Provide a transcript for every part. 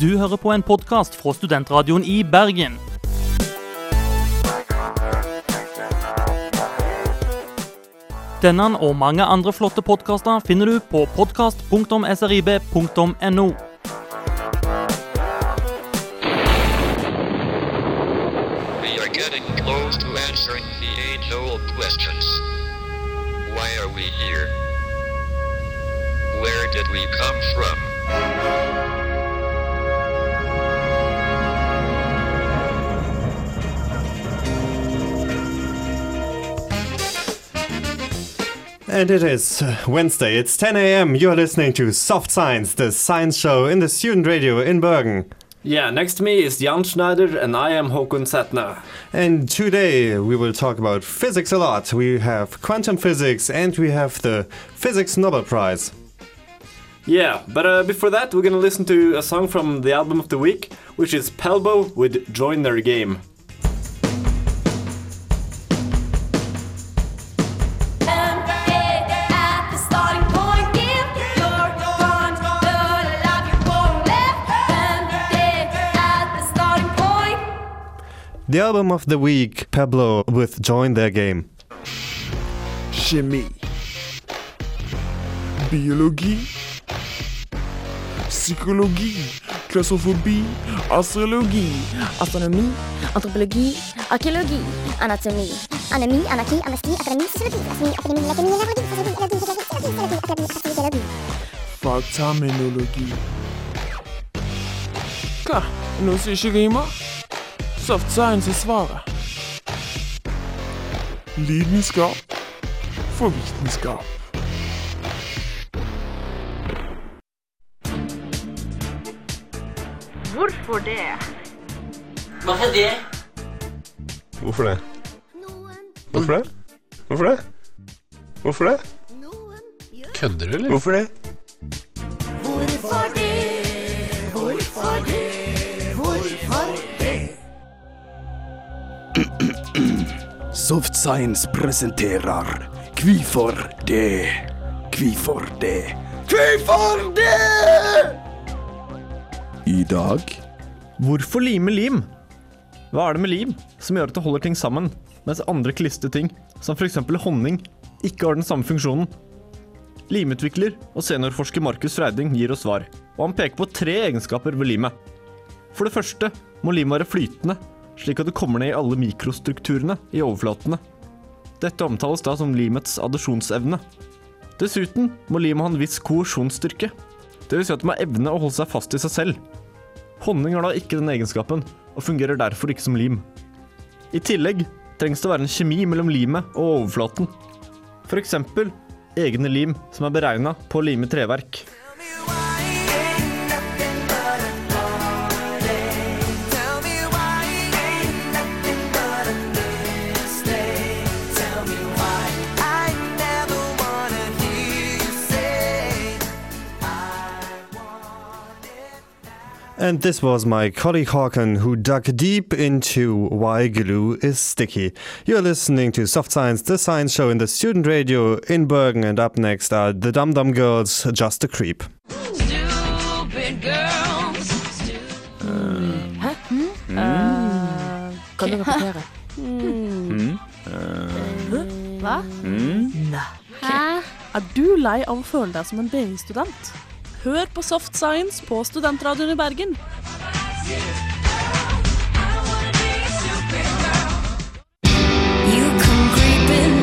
Du hører på en podkast fra Studentradioen i Bergen. Denne og mange andre flotte podkaster finner du på podkast.srib.no. Where did we come from? And it is Wednesday, it's 10 a.m. You're listening to Soft Science, the science show in the student radio in Bergen. Yeah, next to me is Jan Schneider and I am Håkon Setna. And today we will talk about physics a lot. We have quantum physics and we have the Physics Nobel Prize. Yeah, but uh, before that, we're gonna listen to a song from the album of the week, which is Pelbo with Join Their Game. The album of the week, Pablo with Join Their Game. Chemie, Biologie, Psychologie, Klassophobie, Astrologie, Astronomie, Anthropologie, Archéologie, Anatomie, anatomy, Anarchie, Amnestie, Académie, Sociologie, Astronomie, Académie, Lacomie, anatomy, Lacomie, Lacomie, Lacomie, Lacomie, Faktamenologie. Klar, non, c'est chez Gaima. Soft science er svaret. Lidenskap for vitenskap. Hvorfor det? Hvorfor det? Hvorfor det? Hvorfor det? Hvorfor det? Hvorfor det? Kødder du, eller? Hvorfor det? Hvorfor det? Soft Science presenterer Kvifor det? Kvifor det? Kvifor det? I dag Hvorfor lime lim? Hva er det med lim som gjør at det holder ting sammen, mens andre klistrer ting, som f.eks. honning, ikke har den samme funksjonen? Limutvikler og seniorforsker Markus Freiding gir oss svar, og han peker på tre egenskaper ved limet. For det første må lim være flytende, slik at det kommer ned i alle mikrostrukturene i overflatene. Dette omtales da som limets adesjonsevne. Dessuten må limet ha en viss koesjonsstyrke, dvs. Si at det må evne å holde seg fast i seg selv. Honning har da ikke den egenskapen, og fungerer derfor ikke som lim. I tillegg trengs det å være en kjemi mellom limet og overflaten. Eksempel egne lim som er beregna på å lime treverk. And this was my colleague Hawken who dug deep into why glue is sticky. You're listening to Soft Science, the science show in the student radio in Bergen, and up next are the Dum Dum Girls, Just a Creep. Stupid girls. Hmm? Uh, kan du repetere? Hmm? Hmm? Uh, Hva? Hæ? Er du lei av å føle deg som en BI-student? Hør på Soft Science på Studentradioen i Bergen. You come creeping,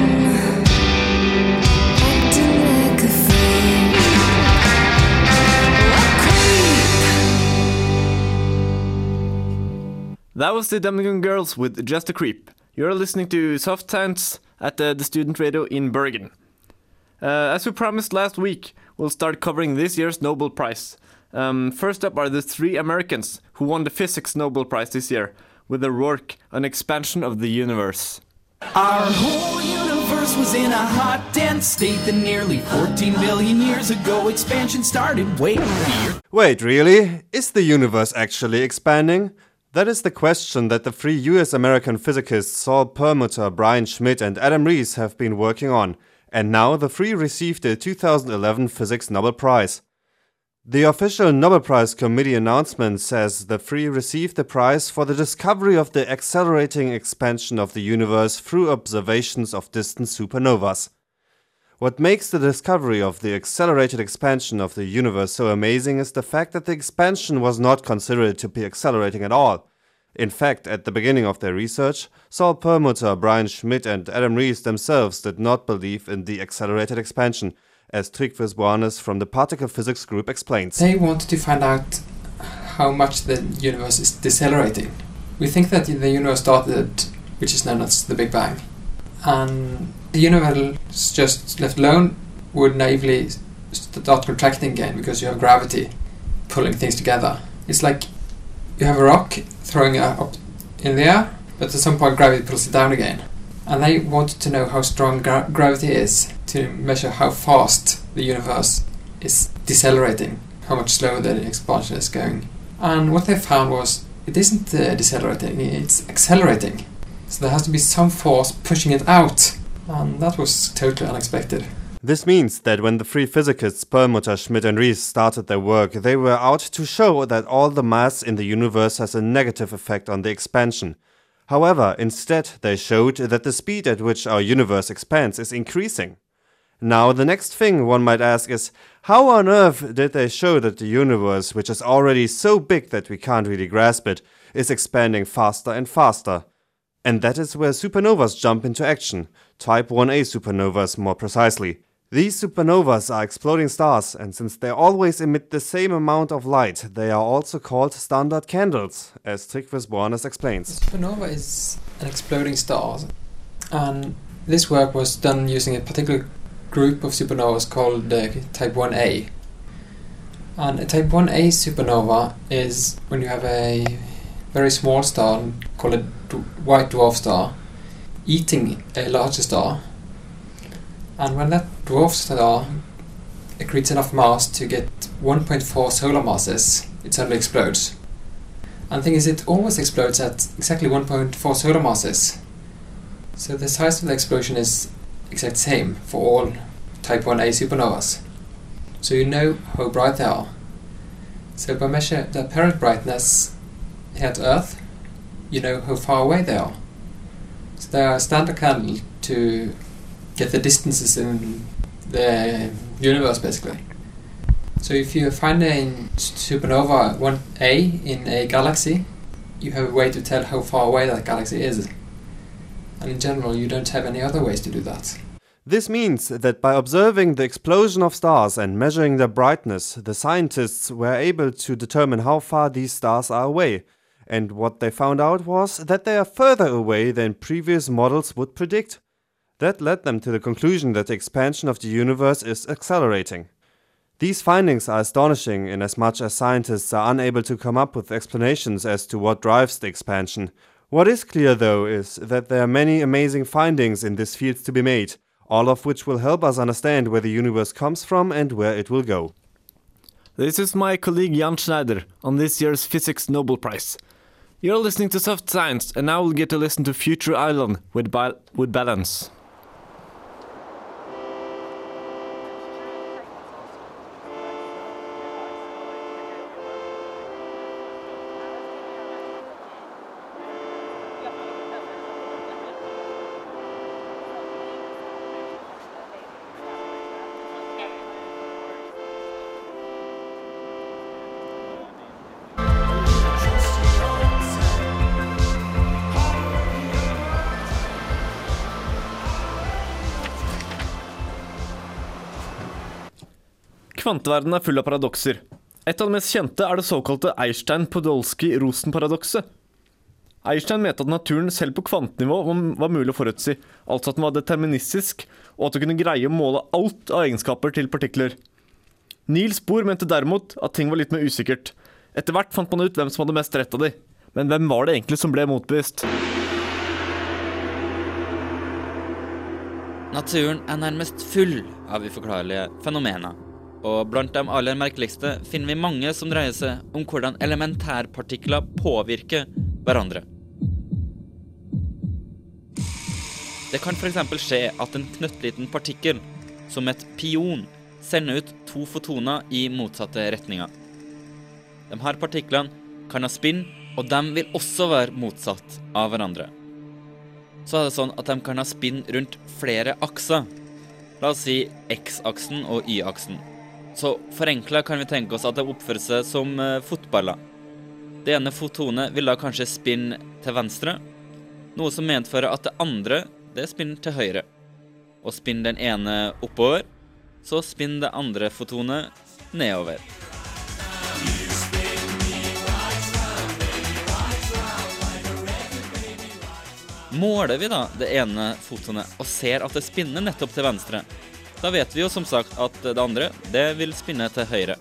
acting like a friend. That was the Dumb Girls with Just a Creep. You're listening to Soft Science at uh, the student radio in Bergen. Uh, as we promised last week, we'll start covering this year's Nobel Prize. Um, first up are the three Americans who won the Physics Nobel Prize this year with their work on expansion of the universe. Our whole universe was in a hot, dense state that nearly 14 billion years ago expansion started. Wait, weird. Wait, really? Is the universe actually expanding? That is the question that the three US American physicists Saul Perlmutter, Brian Schmidt, and Adam Rees have been working on, and now the three received the 2011 Physics Nobel Prize. The official Nobel Prize Committee announcement says the three received the prize for the discovery of the accelerating expansion of the universe through observations of distant supernovas. What makes the discovery of the accelerated expansion of the universe so amazing is the fact that the expansion was not considered to be accelerating at all. In fact, at the beginning of their research, Saul Perlmutter, Brian Schmidt, and Adam Rees themselves did not believe in the accelerated expansion, as Tryggves Buanes from the particle physics group explains. They wanted to find out how much the universe is decelerating. We think that the universe started, which is known as the Big Bang, and the universe just left alone would naively start contracting again because you have gravity pulling things together. It's like you have a rock throwing it up in the air, but at some point gravity pulls it down again. And they wanted to know how strong gra- gravity is to measure how fast the universe is decelerating, how much slower the expansion is going. And what they found was it isn't uh, decelerating, it's accelerating. So there has to be some force pushing it out. And that was totally unexpected. This means that when the three physicists Perlmutter, Schmidt, and Rees started their work, they were out to show that all the mass in the universe has a negative effect on the expansion. However, instead, they showed that the speed at which our universe expands is increasing. Now, the next thing one might ask is how on earth did they show that the universe, which is already so big that we can't really grasp it, is expanding faster and faster? And that is where supernovas jump into action, type 1a supernovas more precisely. These supernovas are exploding stars, and since they always emit the same amount of light, they are also called standard candles, as Tryggves Buanes explains. Supernova is an exploding star, and this work was done using a particular group of supernovas called uh, Type 1a. And a Type 1a supernova is when you have a very small star, called a white dwarf star, eating a larger star. And when that dwarf star accretes enough mass to get 1.4 solar masses, it suddenly explodes. And the thing is, it always explodes at exactly 1.4 solar masses. So the size of the explosion is exact same for all type 1a supernovas. So you know how bright they are. So by measure the apparent brightness here at Earth, you know how far away they are. So they are a standard candle to get the distances in the universe basically. So if you find a supernova 1a in a galaxy, you have a way to tell how far away that galaxy is. And in general, you don't have any other ways to do that. This means that by observing the explosion of stars and measuring their brightness, the scientists were able to determine how far these stars are away. And what they found out was that they are further away than previous models would predict. That led them to the conclusion that the expansion of the universe is accelerating. These findings are astonishing inasmuch as scientists are unable to come up with explanations as to what drives the expansion. What is clear, though, is that there are many amazing findings in this field to be made, all of which will help us understand where the universe comes from and where it will go. This is my colleague Jan Schneider on this year's Physics Nobel Prize. You're listening to Soft Science, and now we'll get to listen to Future Island with, ba- with Balance. Kvanteverdenen er full av paradokser. Et av de mest kjente er det såkalte Eirstein-Podolsky-Rosen-paradokset. Einstein mente at naturen selv på kvantenivå var mulig å forutsi, altså at den var deterministisk, og at du kunne greie å måle alt av egenskaper til partikler. Niels Bohr mente derimot at ting var litt mer usikkert. Etter hvert fant man ut hvem som hadde mest rett av de. Men hvem var det egentlig som ble motbevist? Naturen er nærmest full av uforklarlige fenomener. Og blant de aller merkeligste finner vi mange som dreier seg om hvordan elementærpartikler påvirker hverandre. Det kan f.eks. skje at en knøttliten partikkel, som et pion, sender ut to fotoner i motsatte retninger. De her partiklene kan ha spinn, og de vil også være motsatt av hverandre. Så er det sånn at de kan ha spinn rundt flere akser. La oss si X-aksen og Y-aksen. Så forenkla kan vi tenke oss at det oppfører seg som eh, fotballer. Det ene fotonet vil da kanskje spinne til venstre, noe som medfører at det andre det spinner til høyre. Og spinner den ene oppover, så spinner det andre fotonet nedover. Måler vi da det ene fotonet og ser at det spinner nettopp til venstre, da vet vi jo som sagt at det andre det vil spinne til høyre.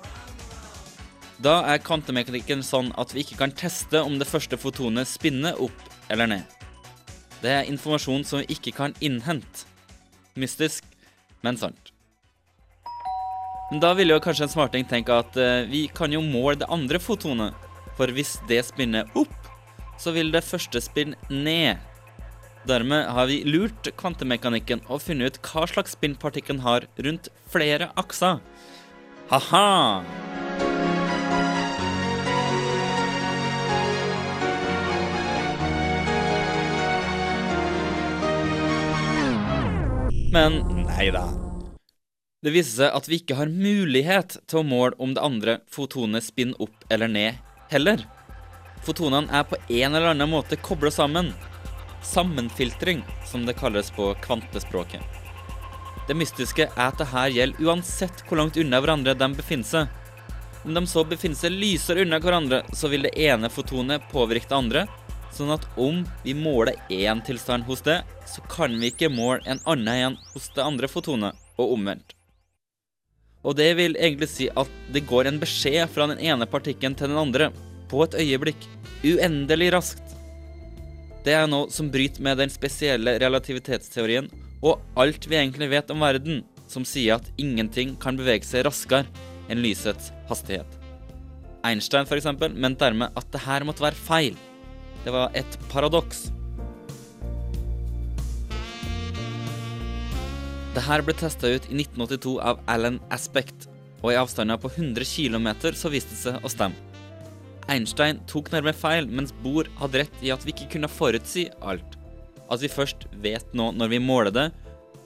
Da er kvantemekanikken sånn at vi ikke kan teste om det første fotonet spinner opp eller ned. Det er informasjon som vi ikke kan innhente. Mystisk, men sant. Men da vil jo kanskje en smarting tenke at eh, vi kan jo måle det andre fotonet, for hvis det spinner opp, så vil det første spinne ned. Dermed har vi lurt kvantemekanikken og funnet ut hva slags spinn partikkelen har rundt flere akser. Ha-ha! Men nei da. Det viser seg at vi ikke har mulighet til å måle om det andre fotonet spinner opp eller ned heller. Fotonene er på en eller annen måte kobla sammen. Sammenfiltring, som det kalles på kvantespråket. Det mystiske er at det her gjelder uansett hvor langt unna hverandre de befinner seg. Om de så befinner seg lysere unna hverandre, så vil det ene fotonet påvirke det andre, sånn at om vi måler én tilstand hos det, så kan vi ikke måle en annen igjen hos det andre fotonet, og omvendt. Og det vil egentlig si at det går en beskjed fra den ene partikken til den andre, på et øyeblikk, uendelig raskt. Det er noe som bryter med den spesielle relativitetsteorien og alt vi egentlig vet om verden, som sier at ingenting kan bevege seg raskere enn lysets hastighet. Einstein eksempel, mente dermed at det her måtte være feil. Det var et paradoks. Det her ble testa ut i 1982 av Alan Aspect, og i avstander på 100 km så viste det seg å stemme. Einstein tok nærmere feil, mens Bohr hadde rett i at vi ikke kunne forutsi alt. At vi først vet noe når vi måler det,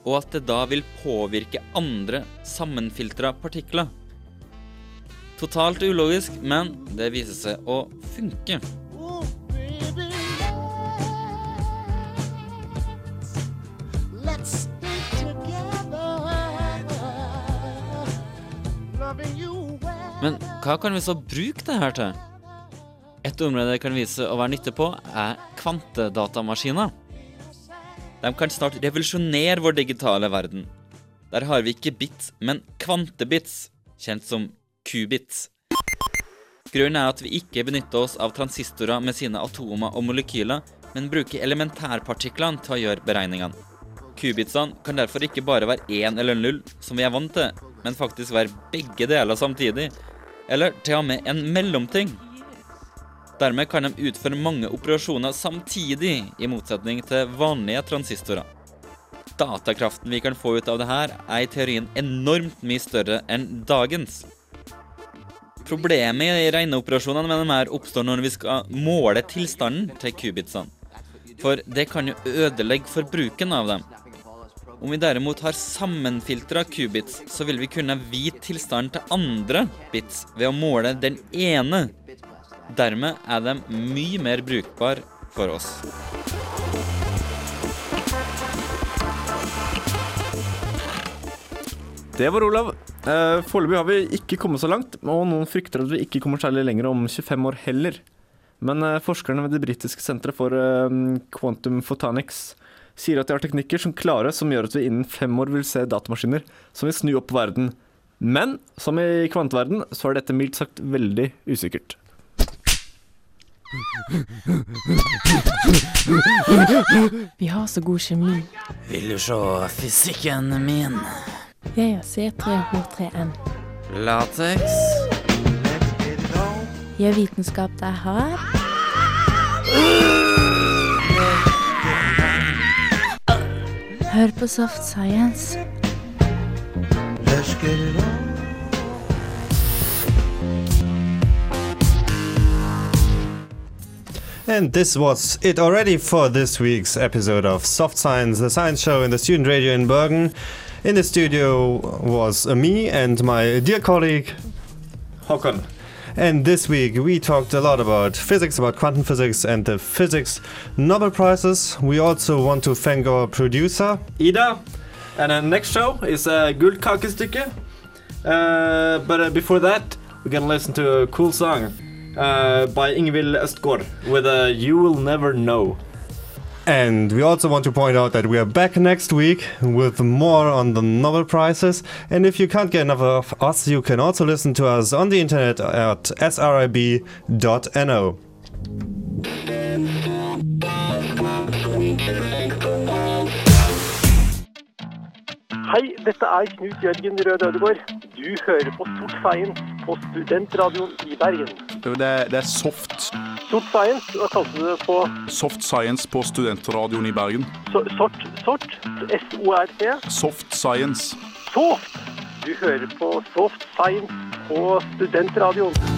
og at det da vil påvirke andre sammenfiltra partikler. Totalt ulogisk, men det viser seg å funke. Men hva kan vi så bruke det her til? Et område det kan vise å være nytte på, er kvantedatamaskiner. De kan snart revolusjonere vår digitale verden. Der har vi ikke bits, men kvantebits, kjent som qubits. Grunnen er at vi ikke benytter oss av transistorer med sine atomer og molekyler, men bruker elementærpartiklene til å gjøre beregningene. Qubitsene kan derfor ikke bare være én eller null, som vi er vant til, men faktisk være begge deler samtidig, eller til og med en mellomting. Dermed kan de utføre mange operasjoner samtidig, i motsetning til vanlige transistorer. Datakraften vi kan få ut av det her, er i teorien enormt mye større enn dagens. Problemet i regneoperasjonene med dem her oppstår når vi skal måle tilstanden til kubitsene. For det kan jo ødelegge for bruken av dem. Om vi derimot har sammenfiltra qubits, så vil vi kunne vite tilstanden til andre bits ved å måle den ene. Dermed er de mye mer brukbar for oss. Det var Olav. Eh, Foreløpig har vi ikke kommet så langt, og noen frykter at vi ikke kommer særlig lenger om 25 år heller. Men eh, forskerne ved det britiske senteret for eh, quantum photonics sier at de har teknikker som klarer som gjør at vi innen fem år vil se datamaskiner som vil snu opp verden. Men som i kvanteverden så er dette mildt sagt veldig usikkert. Vi har så god kjemi. Vil du se fysikken min? Jeg er C3H3N. Lateks. Gjør vitenskap deg hard? Hør på Soft Science. Let's get it on. And this was it already for this week's episode of Soft Science, the science show in the student radio in Bergen. In the studio was me and my dear colleague Håkon. And this week we talked a lot about physics, about quantum physics and the physics Nobel Prizes. We also want to thank our producer Ida. And the next show is a gullkakestykke. Uh, but uh, before that, we're gonna listen to a cool song uh, by Ingvild Østgaard with a You Will Never Know. And we also want to point out that we are back next week with more on the Nobel Prizes. And if you can't get enough of us, you can also listen to us on the internet at srib.no. Hei, dette er Knut Jørgen Rød Ødegård. Du hører på Sort Science på Studentradioen i Bergen. Det er, det er soft. Sort Science, hva kalte du det på Soft science på studentradioen i Bergen. so, sort? Sort? S-O-R-T? Soft science. Soft! Du hører på Soft Science på Studentradioen.